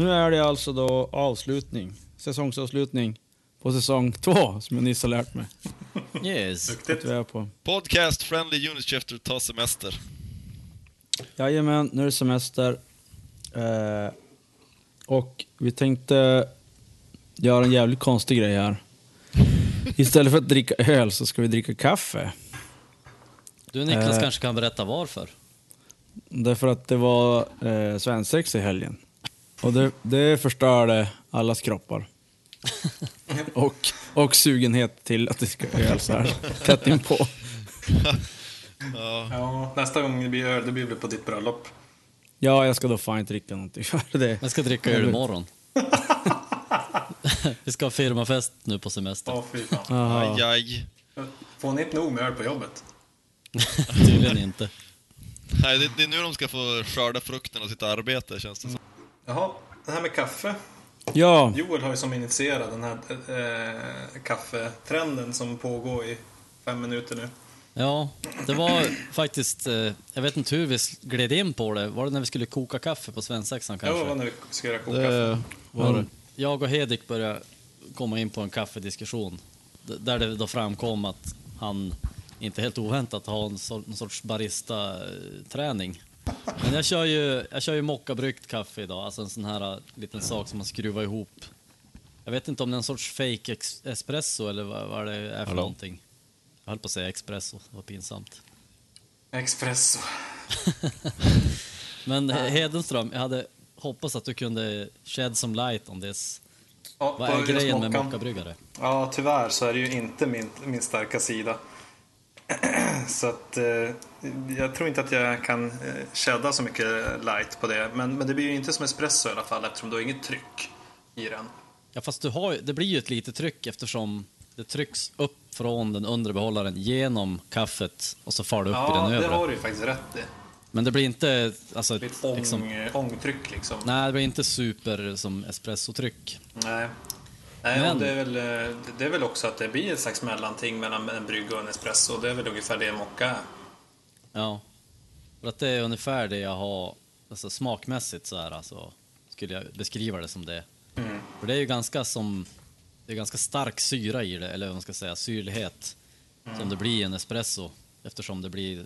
Nu är det alltså då avslutning, säsongsavslutning på säsong två, som jag nyss har lärt mig Yes. att vi är på. Podcast Friendly Unitchefter tar semester. Jajamän, nu är det semester. Eh, och vi tänkte göra en jävligt konstig grej här. Istället för att dricka öl så ska vi dricka kaffe. Du Niklas Eh. kanske kan berätta varför? Därför att det var eh, svensexa i helgen. Och det, det förstörde allas kroppar. och, och sugenhet till att det ska öl så här tätt inpå. Ja, nästa gång det blir öl, det blir väl på ditt bröllop. Ja, jag ska då fan inte dricka någonting för det. Jag ska dricka öl imorgon. Vi ska ha firmafest nu på semester. Ja, fy fan. Aha. Aj, aj. Får ni inte nog med öl på jobbet? Tydligen inte. Nej, det, det är nu de ska få skörda frukten av sitt arbete, känns det som. Jaha, det här med kaffe. Ja, Joel har ju som initierat den här eh, kaffetrenden som pågår i fem minuter nu. Ja, det var faktiskt... Eh, jag vet inte hur vi gled in på det. Var det när vi skulle koka kaffe på svensexan Ja, det var kanske? när vi göra kokkaffe. Det var det. Jag och Hedik började komma in på en kaffediskussion. Där det då framkom att han, inte helt oväntat, har en, sor- en sorts barista-träning. Men jag kör ju, jag kör ju mockabryggt kaffe idag, alltså en sån här äh, liten sak som man skruvar ihop. Jag vet inte om det är en sorts fake ex- espresso eller vad, vad det är för Hallå? någonting. Jag höll på att säga espresso, det var pinsamt. Espresso. Men He- Hedenström, jag hade hoppats att du kunde shed some light on this. Ja, Vad är grejen med mockabryggare? Ja, tyvärr så är det ju inte min, min starka sida. Så att eh, jag tror inte att jag kan eh, shedda så mycket light på det. Men, men det blir ju inte som espresso i alla fall eftersom du har inget tryck i den. Ja, fast du har, det blir ju ett litet tryck eftersom det trycks upp från den undre behållaren genom kaffet och så far det upp i Ja, den det övre. har du ju faktiskt rätt i. Men det blir inte alltså, Det ett, blir ett ång, liksom, ångtryck liksom. nej, det blir inte super som espressotryck. Nej. Nej, Men- det, är väl, eh, det är väl också att det blir ett slags mellanting mellan en brygga och en espresso. Det är väl ungefär det mocka är. Ja. För att det är ungefär det jag har, alltså smakmässigt så här, alltså, skulle jag beskriva det som det. Mm. För det är ju ganska som, det är ganska stark syra i det, eller vad man ska säga, syrlighet. Mm. Som det blir i en espresso, eftersom det blir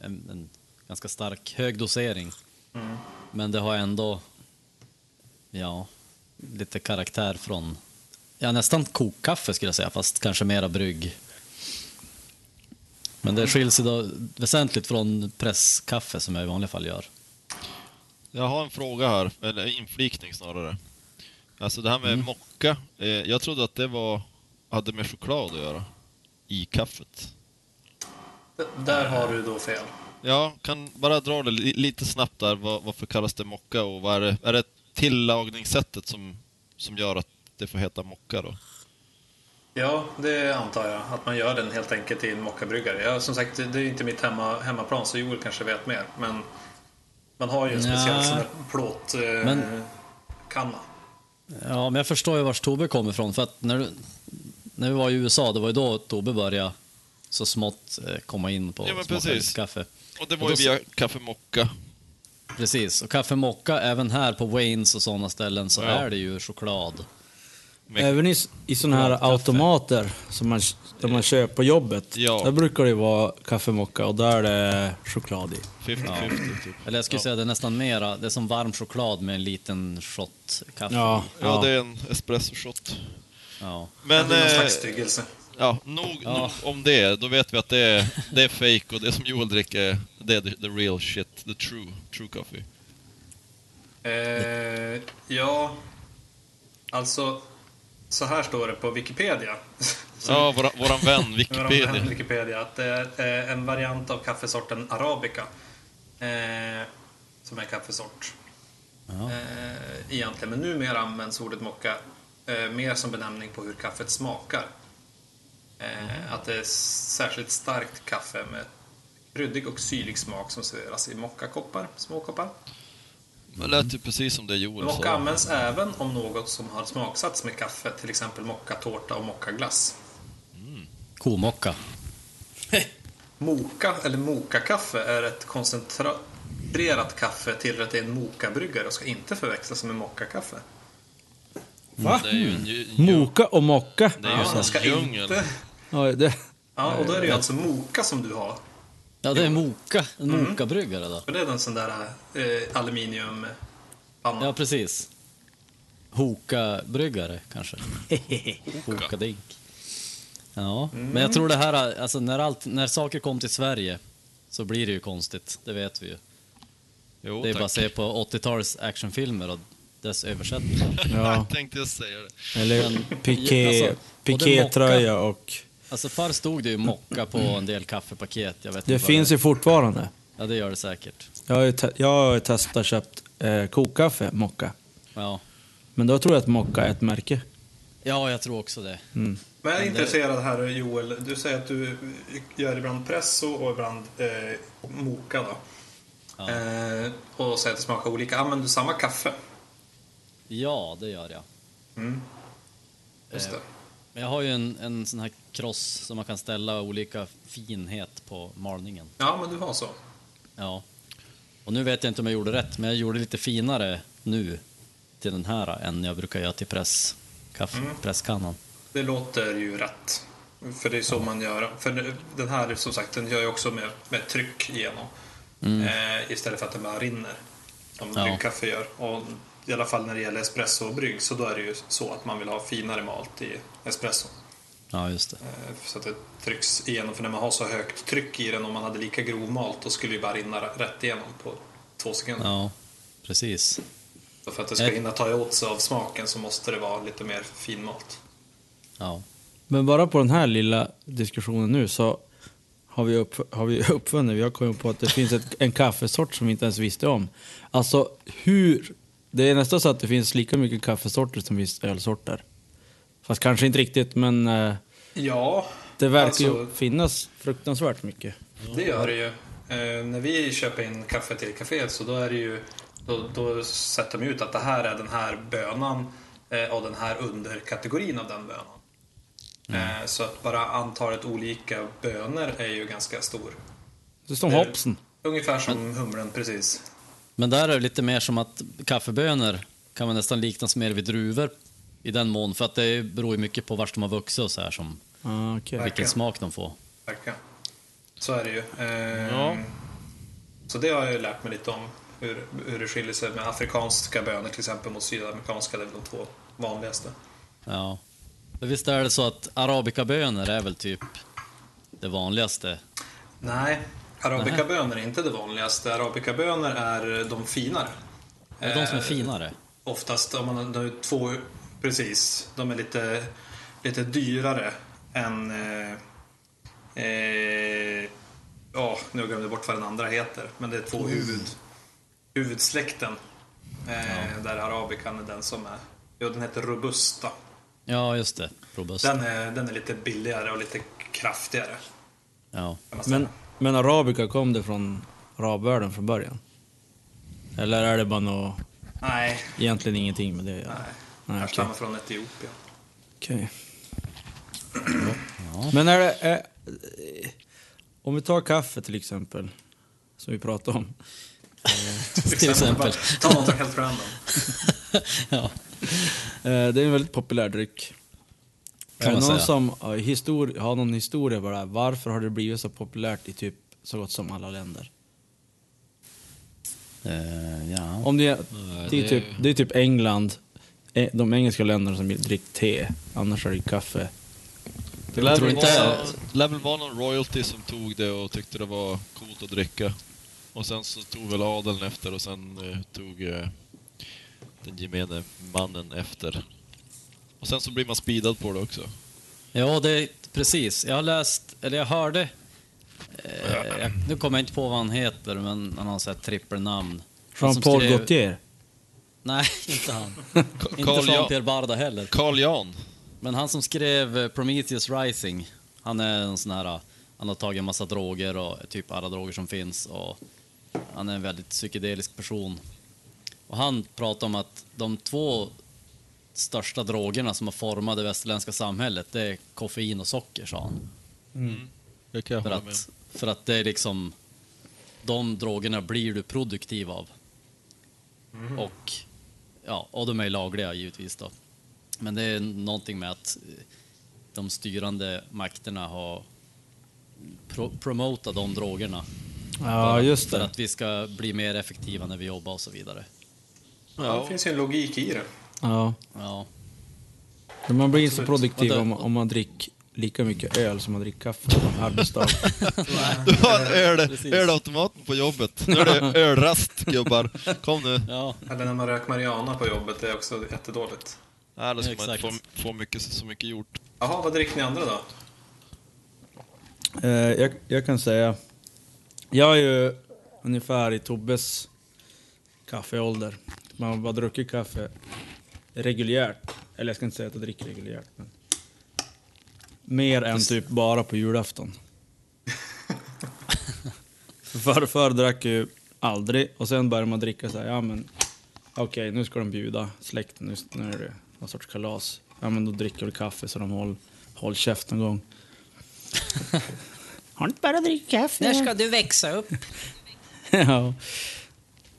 en, en ganska stark, hög dosering. Mm. Men det har ändå, ja, lite karaktär från, ja nästan kokkaffe skulle jag säga, fast kanske mera brygg. Men det skiljs sig då väsentligt från presskaffe som jag i vanliga fall gör. Jag har en fråga här, eller inflikning snarare. Alltså det här Mm. med mocka, eh, jag trodde att det var, hade med choklad att göra. I kaffet. D- Där har du då fel. Ja, kan bara dra det li- lite snabbt där, varför kallas det mocka och vad är det, är det tillagningssättet som, som gör att det får heta mocka då? Ja, det antar jag. Att man gör den helt enkelt i en mockabryggare. Ja, som sagt, det är inte mitt hemma, hemmaplan så Joel kanske vet mer. Men man har ju en speciell Nja. sån där plåtkanna. Eh. Ja, men jag förstår ju var Tobbe kommer ifrån. För att när, du, när vi var i USA, det var ju då Tobbe började så smått eh, komma in på Ja, precis. kaffe. Och det Och var ju via kaffe mocka. Precis, och kaffe mocka, även här på Waynes och sådana ställen så Ja. är det ju choklad. Även i, i såna här Kaffe. automater som man, som man köper på jobbet. Ja. Där brukar det vara kaffemocka och där är det choklad i. 50-50 typ. Eller jag skulle säga det är nästan mera, det är som varm choklad med en liten shot kaffe. Ja, Ja, det är en espresso shot. Ja. Men, det är någon eh, slags styggelse. ja, nog, Ja. nog om det. Då vet vi att det är, det är fake och det som Joel dricker, det är the, the real shit. The true, true coffee. Eh, ja, alltså så här står det på Wikipedia. Ja, våra, våran vän Våran Wikipedia. vän Wikipedia. Att det är eh, en variant av kaffesorten arabica. Eh, som är kaffesort. Ja. Eh, egentligen, men numera används ordet mocka eh, mer som benämning på hur kaffet smakar. Eh, att det är särskilt starkt kaffe med bryddig och syrlig smak som serveras i mockakoppar, småkoppar. Det lät ju precis som det Joel Mocka sa. används även om något som har smaksatts med kaffe, till exempel mockatårta och mockaglass. Komocka. Moka eller mokakaffe är ett koncentra filtrerat kaffe till att det är en mokabryggare och ska inte förväxlas med mockakaffe. Va? En, ju, ju, Moka och mocka. det är ju Ja, en djungel. inte... Ja, det, Ja, och då är det ju alltså moka som du har. Ja, det är Moka. En Moka-bryggare då. För det är en sån där eh, aluminiumpanna. Ja, precis. Hoka-bryggare kanske. Hoka-dink. Ja, men jag tror det här, alltså när, allt, när saker kom till Sverige så blir det ju konstigt, det vet vi ju. Jo, Det är tack. bara att se på 80-tals actionfilmer och dess översättningar. ja. Jag tänkte jag säga det. Eller Men- piké, alltså, både pikétröja och... Alltså förr stod det ju mocka på en del kaffepaket. Jag vet Det inte vad finns ju fortfarande. Ja, det gör det säkert. Jag har ju, te- jag har ju testat och köpt eh, kokkaffe, mocka. Ja. Men då tror jag att mocka är ett märke. ja, jag tror också det. Men jag är intresserad här Joel. Du säger att du gör ibland presso och ibland eh, moka då. Ja. Eh, och säger att det smakar olika. Använder du samma kaffe? Ja, det gör jag. Mm. Just Eh, det. Men jag har ju en, en sån här kross som man kan ställa olika finhet på malningen. Ja, men du har så. Ja. Och nu vet jag inte om jag gjorde rätt, men jag gjorde lite finare nu till den här än jag brukar göra till press, kaffe, Mm. presskannan. Det låter ju rätt. För det är så man gör. För den här som sagt, den gör jag också med, med tryck igenom. Eh, istället för att den bara rinner. Som Mm. Ja. bryggkaffe gör. Och I alla fall när det gäller espresso och brygg så då är det ju så att man vill ha finare malt i espresso. Ja, just det. Eh, Så att det trycks igenom. För när man har så högt tryck i den, om man hade lika grov malt, då skulle det bara rinna rätt igenom på två sekunder. Ja, precis. Så för att det ska Ett- hinna ta åt sig av smaken så måste det vara lite mer finmalt. Ja. Men bara på den här lilla diskussionen nu så har vi, upp, har vi uppfunnit, vi har kommit på att det finns ett, en kaffesort som vi inte ens visste om. Alltså hur, det är nästan så att det finns lika mycket kaffesorter som finns ölsorter. Fast kanske inte riktigt, men eh, Ja, det verkar alltså- ju finnas fruktansvärt mycket. Det gör det ju. Eh, när vi köper in kaffe till kaféet så då är det ju då, då sätter de ut att det här är den här bönan eh, och den här underkategorin av den bönan. Eh, så att bara antalet olika bönor är ju ganska stor. Det står Det- hoppsen. Ungefär som humlen precis. Men där är det lite mer som att kaffebönor kan man nästan liknas mer vid druvor i den mån, för att det beror ju mycket på vart de har vuxit och så här som Ah. Verkligen. vilken smak de får. Verkligen. Så är det ju. Eh, Ja. Så det har jag ju lärt mig lite om. Hur, hur det skiljer sig med afrikanska bönor till exempel mot sydamerikanska. Det är väl de två vanligaste. Ja. Visst är det så att arabikabönor är väl typ det vanligaste? Nej, arabikabönor är inte det vanligaste. Arabikabönor är de finare. Är det de som är Eh, finare? Oftast, om man har två, precis. De är lite, lite dyrare än... Eh, eh, ja, nu glömde jag bort vad den andra heter. Men det är två huvud, huvudsläkten. Eh, Där arabikan är den som är... Jo, den heter robusta. Ja, just det. Robust. Den är, den är lite billigare och lite kraftigare. Ja. Men, men arabica kom det från arabvärlden från början? Eller är det bara något, Nej, egentligen ingenting med det? nej. Nej, Jag okej. stammar från Etiopien. Okej. Men är det... Är, om vi tar kaffe till exempel, som vi pratade om. Till exempel. Bara Ta något helt random. ja. Eh, Det är en väldigt populär dryck. Kan är det man någon säga. som har, histori- har någon historia bara, varför har det blivit så populärt i typ så gott som alla länder? Eh, ja. Om det, det, är det- typ, det är typ England, eh, de engelska länderna som dricker te, annars är det kaffe. Det lär tror väl, inte- vara, lär väl vara någon royalty som tog det och tyckte det var coolt att dricka. Och sen så tog väl adeln efter och sen eh, tog eh, den gemene mannen efter. Och sen så blir man speedad på det också. Ja, det är precis. Jag har läst, eller jag hörde, eh, jag, nu kommer jag inte på vad han heter, men han har så här trippelnamn. Jean-Paul skrev- Gaultier. Nej, inte han. Inte Jean-Pierre Barda heller. Carl Jan. Men han som skrev eh, Prometheus Rising, han är en sån här, han har tagit en massa droger och typ alla droger som finns och han är en väldigt psykedelisk person. Och han pratar om att de två största drogerna som har format det västerländska samhället, det är koffein och socker, sa han. Det kan jag För hålla med att, för att det är liksom, de drogerna blir du produktiv av. Mhm. Och, ja, och de är lagliga givetvis då. Men det är någonting med att eh, de styrande makterna har pro promotat de drogerna. Ja, just För det. att vi ska bli mer effektiva när vi jobbar och så vidare. Ja, det finns ju en logik i det. Ja. Ja, Man blir inte så produktiv om, om man dricker lika mycket öl som man dricker kaffe på en arbetsdag. Du har öl, ölautomaten på jobbet. Nu är det ölrast gubbar. Kom nu. ja, Eller när man röker marijuana på jobbet, det är också jättedåligt. Nej, då ska man inte få, få mycket, så mycket gjort. Jaha, vad dricker ni andra då? Eh, jag, jag kan säga, jag är ju ungefär i Tobbes kaffeålder. Man har bara druckit kaffe reguljärt. Eller jag ska inte säga att jag dricker reguljärt. Men mer än typ bara på julafton. För förr, förr drack jag ju aldrig och sen började man dricka så här, ja men okej nu ska de bjuda släkten, nu, nu är det någon sorts kalas. Ja men då dricker vi kaffe så de håller håll käft någon gång. Har inte bara dricka kaffe? När ska du växa upp? ja.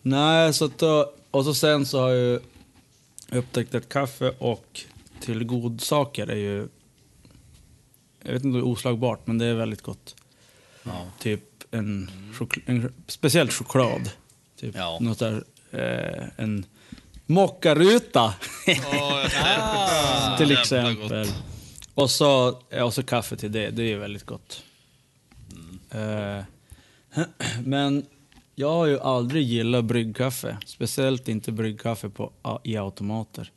Nej, så att då, och så sen så har jag upptäckt att kaffe och till godsaker är ju... Jag vet inte om det är oslagbart, men det är väldigt gott. ja. Typ en, en speciellt choklad. Typ Ja. något där, eh, en mockaruta jag till exempel. Och så, och så kaffe till det, det är väldigt gott. Eh, men jag har ju aldrig gillat bryggkaffe. Speciellt inte bryggkaffe på, i automater.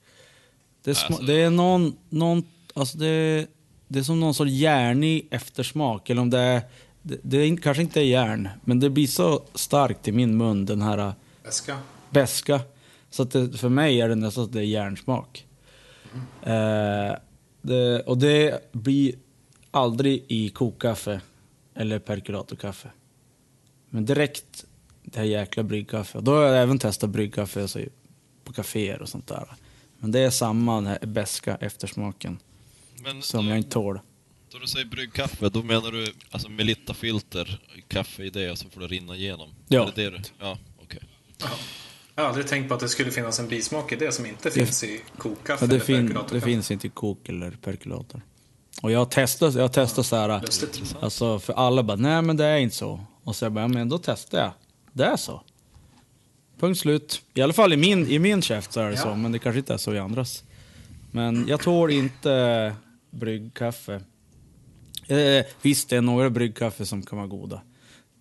Det är, Alltså- det är någon, någon alltså det, det är som någon sorts järnig eftersmak. Eller om det är, det, det är kanske inte är järn, men det blir så starkt i min mun, den här Väska? beska. Så att det, för mig är det nästan att det är järnsmak. Eh, det, och det blir aldrig i kokkaffe eller perkulatorkaffe. Men direkt det här jäkla bryggkaffe. Då har jag även testat bryggkaffe alltså, på kaféer och sånt där. Men det är samma den här beska eftersmaken Men som då, jag inte tål. då du säger bryggkaffe, då menar du alltså Melitta-filter, kaffe i det och så får det rinna igenom? Ja. Är det det du? Ja, okej. Jag har aldrig tänkt på att det skulle finnas en bismak i det som inte finns i kokkaffe Ja, det, eller fin, det perkulatorkaffe. finns inte i kok eller perkulator. Och jag har testat, jag har testat så här, alltså för alla bara, nej men det är inte så. Och så jag bara, men då testar jag. Det är så. Punkt slut. I alla fall i min, i min käft så är det Ja. så, men det kanske inte är så i andras. Men jag tål inte bryggkaffe. Eh, visst, det är några bryggkaffe som kan vara goda.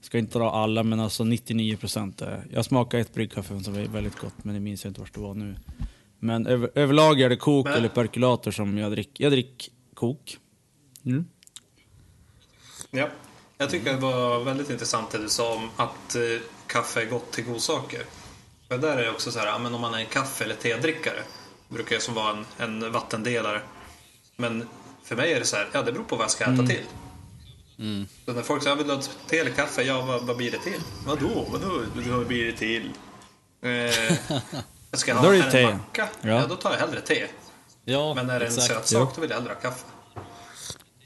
Ska inte dra alla, men alltså 99 procent. Jag smakade ett bryggkaffe som var väldigt gott, men det minns jag inte vart det var nu. Men över, överlag är det kok Men- eller perkulator som jag dricker. Jag dricker kok. Mm. Ja. Jag tycker det var väldigt intressant det du sa om att eh, kaffe är gott till godsaker. För där är det också så här, ja, men om man är en kaffe eller tedrickare, brukar jag som vara en, en vattendelare. Men för mig är det så här, ja det beror på vad jag ska äta Mm. till. Så när folk säger, jag vill ha ett te eller kaffe, ja vad, vad blir det till? Vadå, vadå, vad blir det till? Eh, jag ska Då ha det en te. macka, Ja. ja. då tar jag hellre te. ja Men är det en exakt. sötsak, då vill jag hellre ha kaffe.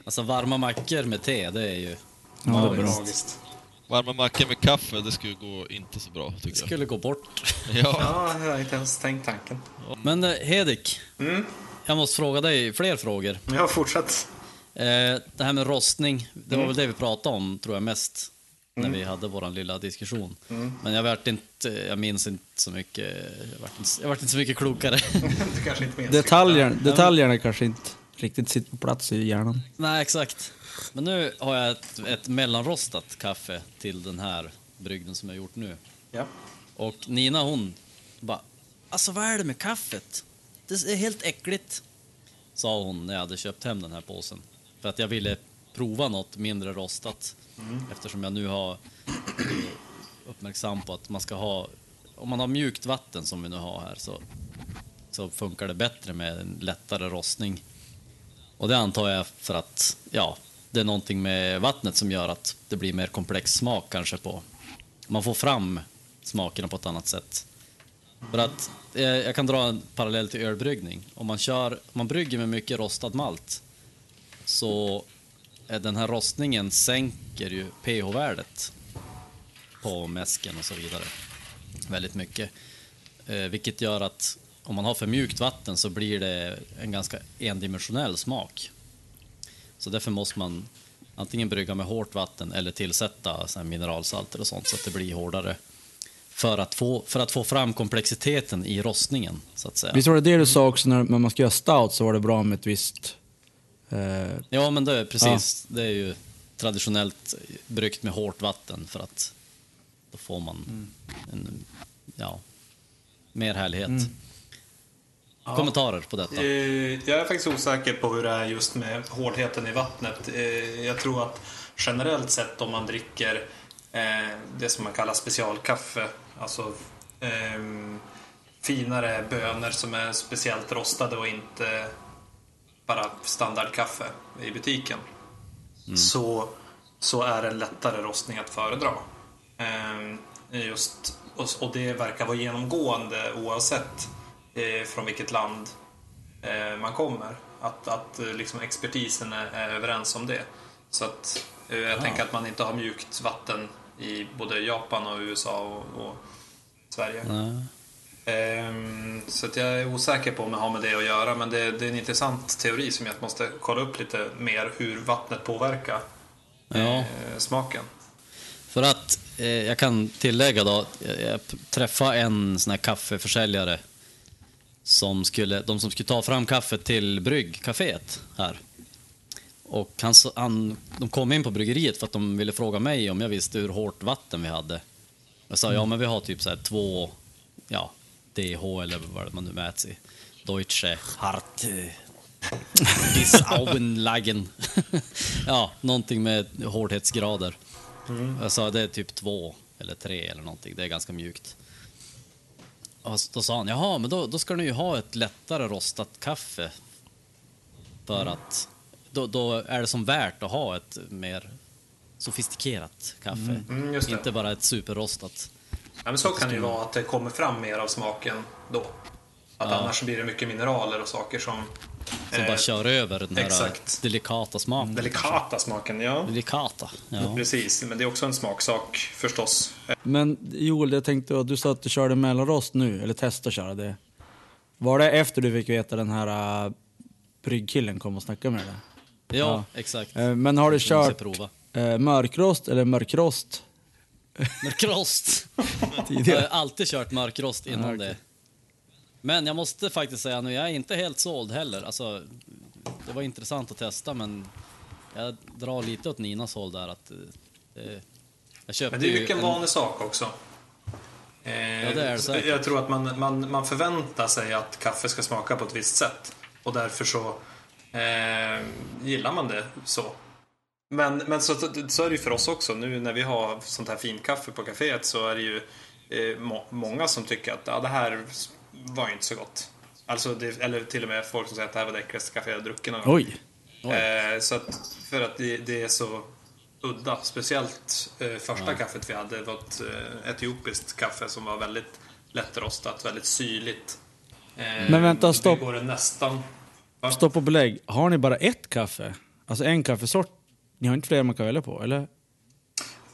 Alltså varma mackor med te, det är ju... Ja, det. Magiskt. Varma mackor med kaffe, det skulle gå inte så bra tycker jag. skulle gå bort. Ja. Ja, jag har inte ens tänkt tanken. Men eh, Hedik, Mm. Jag måste fråga dig fler frågor. Jag har fortsatt. Eh, det här med rostning, det var Mm. väl det vi pratade om tror jag mest när vi hade vår lilla diskussion. Men jag vart inte, jag minns inte så mycket, jag vart inte, jag vart inte så mycket klokare. Du kanske inte minns. Detaljer, detaljerna kanske inte riktigt sitter på plats i hjärnan. Nej, exakt. Men nu har jag ett, ett mellanrostat kaffe till den här brygden som jag gjort nu. Ja. Och Nina hon bara, alltså vad är det med kaffet? Det är helt äckligt. Sa hon när jag hade köpt hem den här påsen. För att jag ville prova något mindre rostat. Eftersom jag nu har blivit uppmärksam på att man ska ha, om man har mjukt vatten som vi nu har här så, så funkar det bättre med en lättare rostning. Och det antar jag för att, ja, det är någonting med vattnet som gör att det blir mer komplex smak kanske på, man får fram smakerna på ett annat sätt. För att, eh, jag kan dra en parallell till ölbryggning. Om man, kör, om man brygger med mycket rostad malt så är den här rostningen sänker ju pH-värdet på mäsken och så vidare. Väldigt mycket. Eh, vilket gör att om man har för mjukt vatten så blir det en ganska endimensionell smak. Så därför måste man antingen brygga med hårt vatten eller tillsätta så här mineralsalter och sånt så att det blir hårdare. För att få, för att få fram komplexiteten i rostningen, så att säga. Visst var det det du sa också när när man ska göra stout så var det bra med ett visst... Eh, Ja, men det är precis. Det är ju traditionellt bryggt med hårt vatten för att då får man en, ja, mer härlighet. Kommentarer på detta? Eh, Jag är faktiskt osäker på hur det är just med hårdheten i vattnet. Eh, Jag tror att generellt sett om man dricker det som man kallar specialkaffe, alltså ehm, finare bönor som är speciellt rostade och inte bara standardkaffe i butiken, så, så är en lättare rostning att föredra. Ehm, Just, och, det verkar vara genomgående oavsett eh, från vilket land eh, man kommer. Att, att eh, liksom expertisen är överens om det. Så att eh, jag tänker att man inte har mjukt vatten i både Japan och USA och, och Sverige. Ehm, så att jag är osäker på om det har med det att göra men det, det är en intressant teori som jag måste kolla upp lite mer hur vattnet påverkar Ja. eh, smaken. För att eh, jag kan tillägga då, jag, träffade en sån här kaffeförsäljare som skulle, de som skulle ta fram kaffet till bryggcaféet här. Och han, han, de kom in på bryggeriet för att de ville fråga mig om jag visste hur hårt vatten vi hade. Jag sa ja, men vi har typ så här två, ja, DH eller vad man nu mäts i. Deutsche Hart bis Augenlagen. ja, någonting med hårdhetsgrader. Jag sa det är typ två eller tre eller någonting. Det är ganska mjukt. Och då sa han, jaha, men då, då ska ni ju ha ett lättare rostat kaffe. För att då, då är det som värt att ha ett mer sofistikerat kaffe. Mm, just det. Inte bara ett superrostat. Ja, men så kan det ju vara att det kommer fram mer av smaken då. Att annars blir det mycket mineraler och saker som... Som eh, bara kör över den här exakt. delikata smaken. Delikata smaken, ja. Delikata, ja. Precis, men det är också en smaksak förstås. men Joel, jag tänkte att du sa att du körde mellanrost nu, eller testade att köra det. Var det efter du fick veta den här uh, bryggkillen kom och snackade med dig? Ja, Ja. exakt. Eh, men har du kört prova. eh, mörkrost eller mörkrost Mörkrost! Jag har alltid kört mörkrost innan Ja, okej. det. Men jag måste faktiskt säga nu, jag är inte helt såld heller. Alltså, det var intressant att testa men jag drar lite åt Ninas håll där att eh, det, jag köpte Men det är ju en en- vanlig sak också. Eh, Ja, det är det säkert. Jag tror att man, man, man förväntar sig att kaffe ska smaka på ett visst sätt. Och därför så eh, gillar man det så. Men, men så, så är det ju för oss också. Nu när vi har sånt här fint kaffe på kaféet så är det ju eh, må, många som tycker att ja, det här var ju inte så gott. Alltså det, eller till och med folk som säger att det här var det äckligaste kaffe jag druckit någon gång. Oj! Eh, så att, för att det, det är så udda. Speciellt eh, första kaffet vi hade var ett eh, etiopiskt kaffe som var väldigt lättrostat, väldigt syrligt. Eh, Men vänta, stopp. Det går nästan... Stopp och belägg. Har ni bara ett kaffe? Alltså en kaffesort? Ni har inte fler man kan välja på, eller?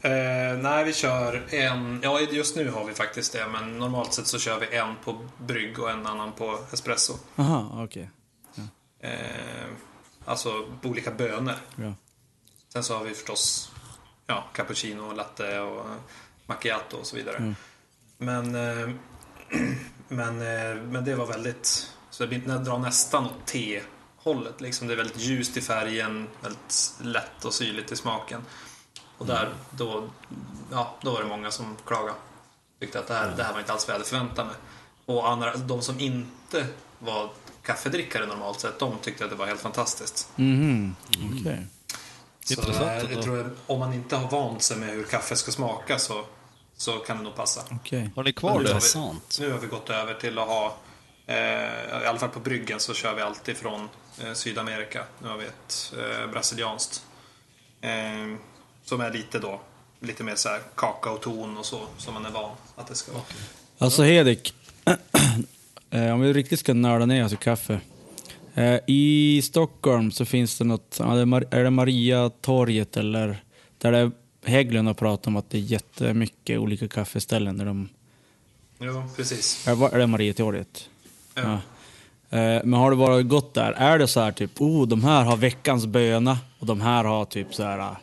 Eh, nej, vi kör en... Ja, just nu har vi faktiskt det, men normalt sett så kör vi en på brygg och en annan på espresso. Aha, okej. Eh, alltså på olika bönor. Ja. Sen så har vi förstås ja, cappuccino, latte och macchiato och så vidare. Men, eh, men, eh, men det var väldigt... Så det drar nästan åt te-hållet. Liksom. Det är väldigt ljust i färgen, väldigt lätt och syrligt i smaken. Och där, då, ja, då var det många som klagade. Tyckte att det här, det här var inte alls vad jag hade förväntat mig. Och andra, de som inte var kaffedrickare normalt sett, de tyckte att det var helt fantastiskt. Mhm, okej. Så Intressant eh, jag tror att om man inte har vant sig med hur kaffe ska smaka så, så kan det nog passa. Okej. Har ni kvar Nu det? har vi- Sant. Nu har vi gått över till att ha, i alla fall på bryggen så kör vi alltid från eh, Sydamerika. Nu har vi ett eh, brasilianskt. Eh, som är lite då, lite mer så här kakaoton och så, som man är van att det ska vara. Alltså Hedik, eh, om vi riktigt ska nörda ner oss i kaffe. Eh, I Stockholm så finns det något, är det Maria torget eller där det är Hägglund har pratat om att det är jättemycket olika kaffeställen där de... Ja, precis. Är, det Marietorget? Ja. Ja. Eh, Men har du varit gått där, är det så här typ, oh de här har veckans böna och de här har typ så här... ah,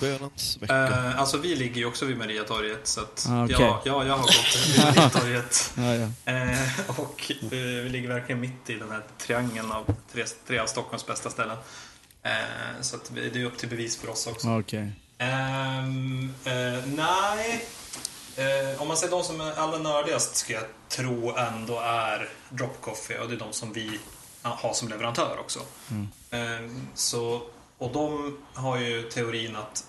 Bönans vecka. Eh, alltså vi ligger ju också vid Mariatorget så att Ah, okej. ja, ja, jag har gått vid Mariatorget. Ja, ja. Eh, och eh, vi ligger verkligen mitt i den här triangeln av tre, tre av Stockholms bästa ställen. Eh, så att det är upp till bevis för oss också. Okej. Ehm, eh, nej. Eh, om man säger de som är allra nördigast skulle jag tro ändå är Drop Coffee och det är de som vi har som leverantör också. Ehm, så, och de har ju teorin att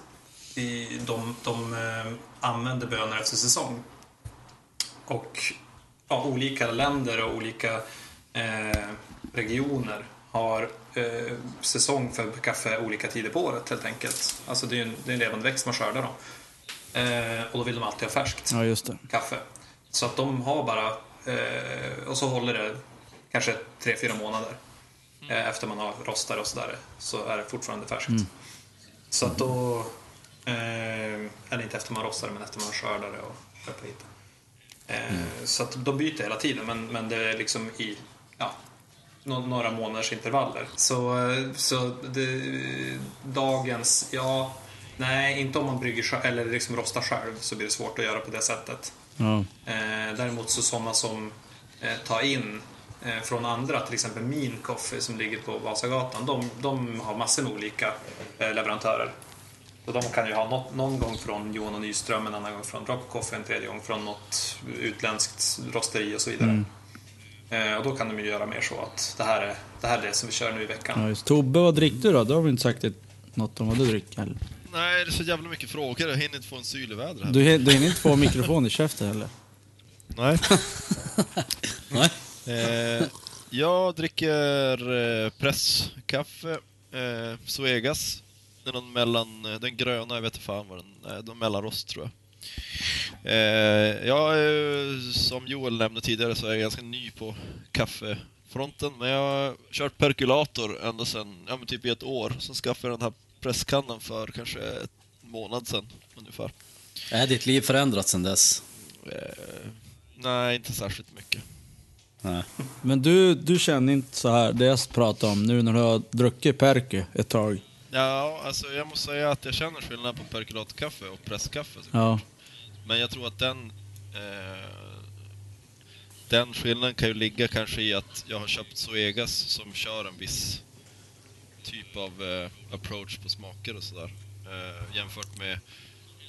i, de, de eh, använder bönor efter säsong. Och ja, olika länder och olika eh, regioner har eh, säsong för kaffe olika tider på året helt enkelt. Alltså det är en, det är en levande växt man skördar dem. Eh, och då vill de alltid ha färskt Ja, just det. kaffe. Så att de har bara, eh, och så håller det kanske tre fyra månader eh, efter man har rostat och sådär. Så är det fortfarande färskt. Så att då, eh, eller inte efter man rostar det, men efter man skördar det och köper hit. Eh, Så att de byter hela tiden, men, men det är liksom i ja, nå- några månaders intervaller. Så, eh, så det, dagens, ja, nej, inte om man brygger eller liksom rostar själv så blir det svårt att göra på det sättet. Eh, däremot så sådana som eh, tar in eh, från andra, till exempel Mean Coffee som ligger på Vasagatan, de, de har massor med olika leverantörer. Så de kan ju ha något, någon gång från Johan och Nyström, en annan gång från Drop Coffee, en tredje gång från något utländskt rosteri och så vidare. Eh, och då kan de ju göra mer så att det här är det, här är det som vi kör nu i veckan. Ja. Tobbe, vad dricker du då? Du har väl inte sagt något om vad du dricker? Nej, det är så jävla mycket frågor. Jag hinner inte få en syl i vädret här. Du, du hinner inte få mikrofon i käften heller? Nej. Nej. Eh, jag dricker eh, presskaffe, eh, Zoegas. Det är någon mellan, eh, den gröna, jag vet inte fan vad den är, den mellanrost tror jag. Eh, jag är, som Joel nämnde tidigare så är jag ganska ny på kaffefronten, men jag har kört perkulator ända sedan, ja men typ i ett år. Sen skaffade jag den här presskannan för kanske en månad sedan ungefär. Är ditt liv förändrat sedan dess? Eh, nej, inte särskilt mycket. Nej. Men du, du känner inte så här, det jag pratar om nu när du har druckit Perky ett tag? Ja, alltså jag måste säga att jag känner skillnad på perkulatkaffe och presskaffe. Ja. Men jag tror att den... Eh, den skillnaden kan ju ligga kanske i att jag har köpt Zoegas som kör en viss typ av eh, approach på smaker och sådär. Eh, jämfört med...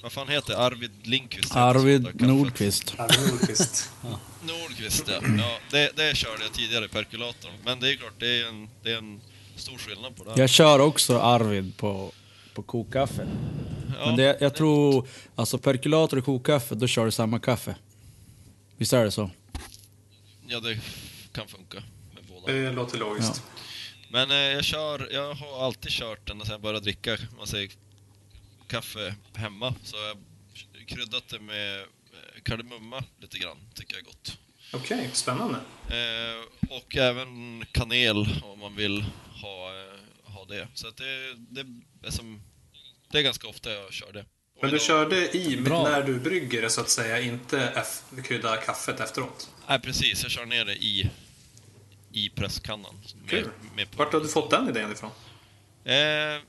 Vad fan heter det? Arvid Lindqvist? Arvid. Nordqvist. Arvid Nordqvist. Nordqvist, ja. ja det, det körde jag tidigare i perkulatorn. Men det är klart, det är en, det är en stor skillnad på det här. Jag kör också Arvid på, på kokkaffe. Ja, Men det, jag tror, alltså perkulator och kokkaffe, då kör du samma kaffe. Visst är det så? Ja, det kan funka med båda. Det låter logiskt. Men eh, jag kör, jag har alltid kört den sen jag började dricka, man säger, kaffe hemma. Så jag har kryddat det med eh, kardemumma lite grann, tycker jag är gott. Okej, spännande. Eh, och även kanel om man vill ha, eh, ha det. Så att det, det, är som, det är ganska ofta jag kör det. Och Men du idag- körde i Bra. när du brygger det så att säga, inte krydda kaffet efteråt? Nej, precis. Jag kör ner det i, i presskannan. Kul. med Vart har du fått den idén ifrån? Eh,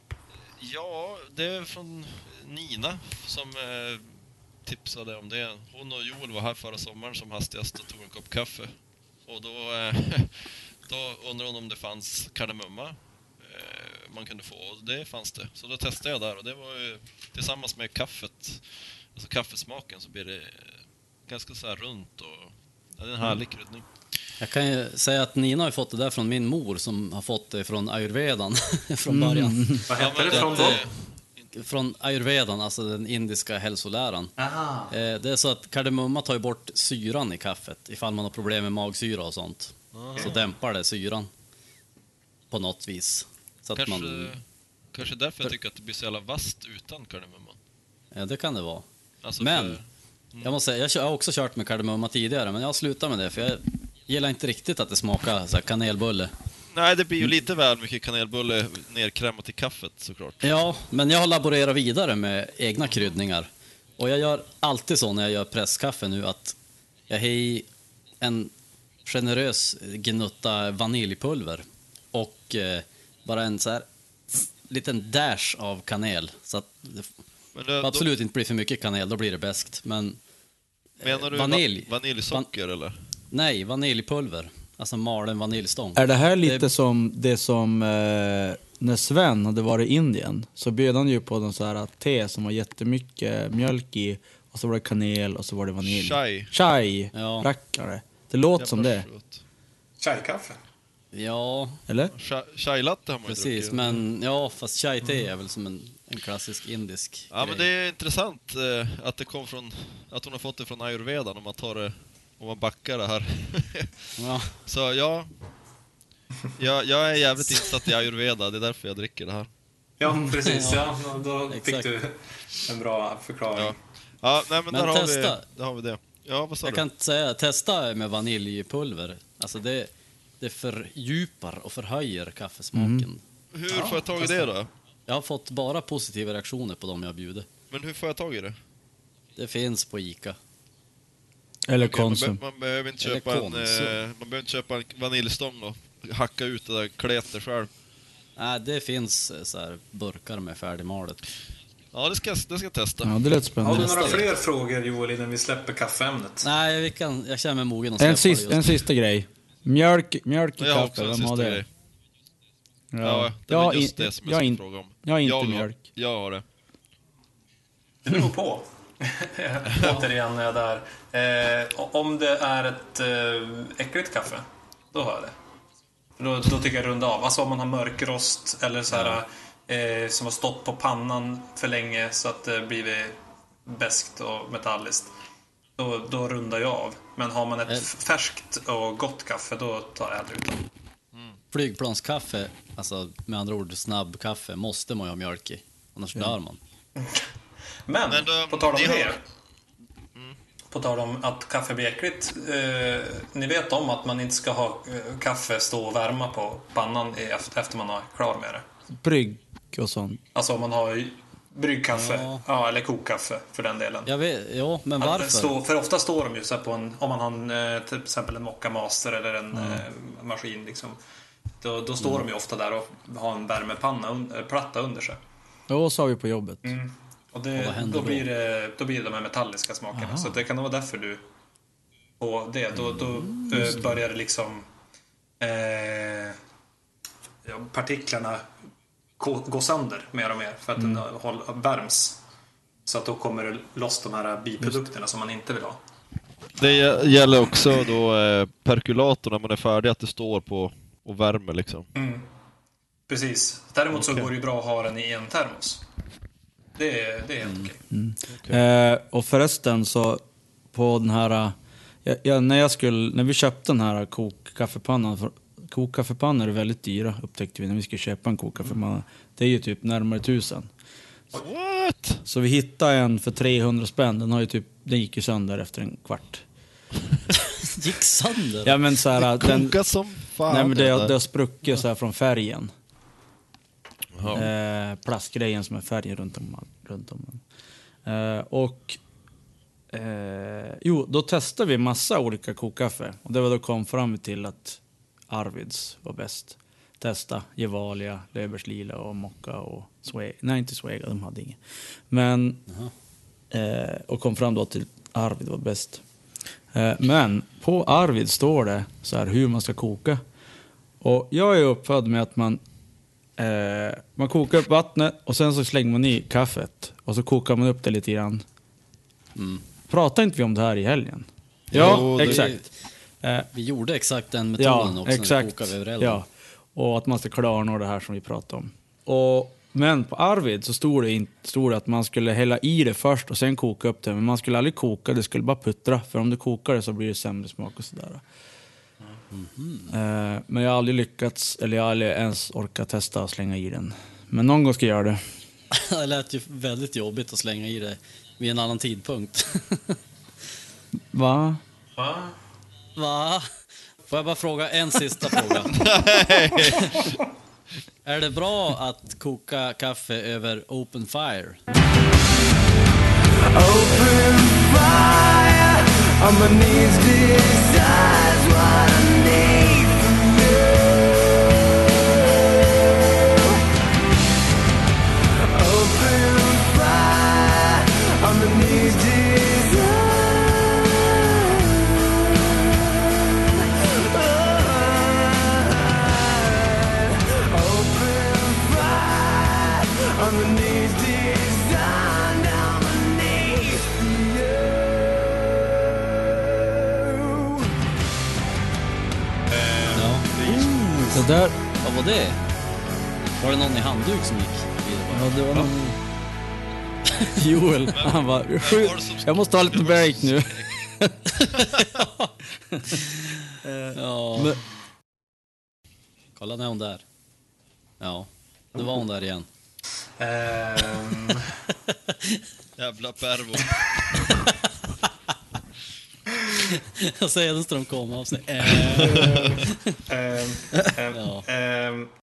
ja, det är från Nina som eh, tipsade om det. Hon och Joel var här förra sommaren som hastigast och tog en kopp kaffe. Och då, eh, då undrade hon om det fanns kardemumma eh, man kunde få. Och det fanns det. Så då testade jag där och det var ju tillsammans med kaffet, alltså kaffesmaken så blir det ganska så här runt och ja, det är en härlig kryddning. Jag kan ju säga att Nina har ju fått det där från min mor som har fått det från ayurvedan från början. Vad Ja, hette det från då? Från ayurvedan, alltså den indiska hälsoläran. Aha. Eh, Det är så att kardemumma tar ju bort syran i kaffet ifall man har problem med magsyra och sånt. Så dämpar det syran på något vis. Så att Kanske, man, kanske därför jag tycker att det blir så jävla vasst utan kardemumman. ja, det kan det vara. Alltså Men, för- jag måste säga, jag har också kört med kardemumma tidigare, men jag har slutat med det för jag gillar inte riktigt att det smakar så här kanelbulle. Nej, det blir ju lite väl mycket kanelbulle nerkrämat i kaffet såklart. Ja, men jag har laborerat vidare med egna kryddningar. Och jag gör alltid så när jag gör presskaffe nu att jag har i en generös gnutta vaniljpulver och eh, bara en så här liten dash av kanel. Så att det Men det, absolut inte blir för mycket kanel, då blir det bäst. Men Då, menar du vanilj. Va vaniljsocker eller? Nej, vaniljpulver. Alltså malen vaniljstång. Är det här lite Det- som det som eh, när Sven hade varit i Indien så bjöd han ju på någon så här te som var jättemycket mjölk i och så var det kanel och så var det vanilj. Chai. Chai. Ja. Rackare. Det låter som det. Chai-kaffe. Ja, eller? Chai- Chai-latte har man precis. druckit. Men ja, fast chai-te är väl som en, en klassisk indisk Ja, men grej. det är intressant eh, att det kom från, att hon har fått det från ayurvedan om man tar det, om man backar det här. Ja, Så ja, jag, jag är jävligt insatt i ayurveda, det är därför jag dricker det här. Ja, precis. Ja, då fick Exakt. du en bra förklaring. Ja, ja nej men, Men där, har vi, testa. där har vi det. Ja, vad sa jag du? kan säga, testa med vaniljpulver. Alltså det, det fördjupar och förhöjer kaffesmaken. Hur Ja, får jag tag i testa. det då? Jag har fått bara positiva reaktioner på dem jag bjuder. Men hur får jag tag i det? Det finns på Ica. Eller Konsum. man behöver inte köpa en, eh, man behöver inte köpa en vaniljstång och hacka ut det där kletet själv. Nej, det finns eh, så här burkar med färdigmalet. Ja, det ska, det ska jag testa. Ja, det lät Har spännande. du några fler frågor Joel innan vi släpper kaffeämnet? Nej, vi kan, jag känner mig mogen att En, sist, just en sista grej. Mjölk, mjölk i Jag har kaffe, också en vem har sista det? grej. Ja, Ja, det jag var har just in- det som jag jag har skulle fråga om. jag har inte har- mjölk. Jag har det. Det beror på. Återigen är jag där. Eh, om det är ett eh, äckligt kaffe, då har jag det. Då, då tycker jag runda av. Alltså om man har mörkrost eller så här, eh, som har stått på pannan för länge så att det blivit beskt och metalliskt. Då, då rundar jag av. Men har man ett Eh. färskt och gott kaffe, då tar jag hellre ut det. Flygplanskaffe, alltså med andra ord snabbkaffe, måste man ju ha mjölk i. Annars dör man. Men, Men då- på tal om ni har- det. På tal om att kaffe blir äckligt. Eh, ni vet om att man inte ska ha eh, kaffe stå och värma på pannan efter, efter man har klar med det. Brygg och sånt. Alltså om man har ju bryggkaffe, ja. Ja. eller kokkaffe för den delen. Jag vet, jo, men Att varför? Stå, för ofta står de ju så här på en, om man har en, eh, till exempel en Mocca Master eller en eh, maskin liksom. Då, då står de ju ofta där och har en värmepanna, un, platta under sig. Jo, sa vi på jobbet. Och, Och det, vad händer då, då? blir det, då blir det de här metalliska smakerna. Så det kan vara därför du på det. Då, då eh, börjar det liksom eh, partiklarna gå, sönder mer och mer för att den håll, värms. Så att då kommer det loss de här biprodukterna som man inte vill ha. Det gä- gäller också då eh, perkulator när man är färdig, att det står på och värmer liksom. Precis. Däremot så Okej. går det ju bra att ha den i en termos. Det är, det är helt okej. Eh, och förresten så på den här... eh, Jag, jag, när, jag skulle, när vi köpte den här kokkaffepannan, för kokkaffepannor är väldigt dyra upptäckte vi när vi skulle köpa en kokkaffepanna. Det är ju typ närmare tusen. What? Så vi hittade en för 300 spänn, den, har ju typ, den gick ju sönder efter en kvart. Gick sönder? Ja men så här, den, som fan. nej, men det, det har spruckit så här från färgen. Eh, plastgrejen som är färgen runt om. Runt om. Eh, och eh, jo, då testade vi massa olika kokkaffe. Och det var då kom fram till att Arvids var bäst. Testa Gevalia, Löfbergs Lila och Mocka och Swega. Nej, inte Swega, de hade inget. Men, eh, och kom fram då till Arvid var bäst. Eh, men på Arvid står det så här hur man ska koka. Och jag är uppfödd med att man Eh, man kokar upp vattnet och sen så slänger man i kaffet. Och så kokar man upp det lite grann. Mm. Pratar inte vi om det här i helgen? Ja, Jo, exakt. Eh, Vi gjorde exakt den metoden ja, också när vi exakt. kokade över elden. Ja. Och att man ska klarna och det här som vi pratade om. Och, men på Arvid så stod det, inte, stod det att man skulle hälla i det först och sen koka upp det. Men man skulle aldrig koka, det skulle bara puttra. För om du kokar det så blir det sämre smak och sådär. Eh, men jag har aldrig lyckats, eller jag har aldrig ens orkat testa att slänga i den. Men någon gång ska jag göra det. det lät ju väldigt jobbigt att slänga i det vid en annan tidpunkt. Va? Va? Va? Får jag bara fråga en sista fråga? är det bra att koka kaffe över open fire? Open fire Joel, han bara, jag måste ha lite break nu. Ja. Men, Kolla, nu är hon där. Ja, nu var hon där igen. Ehm, Jävla pervo. Jag säger Edenström kom av sig. ehm, ehm, Ja.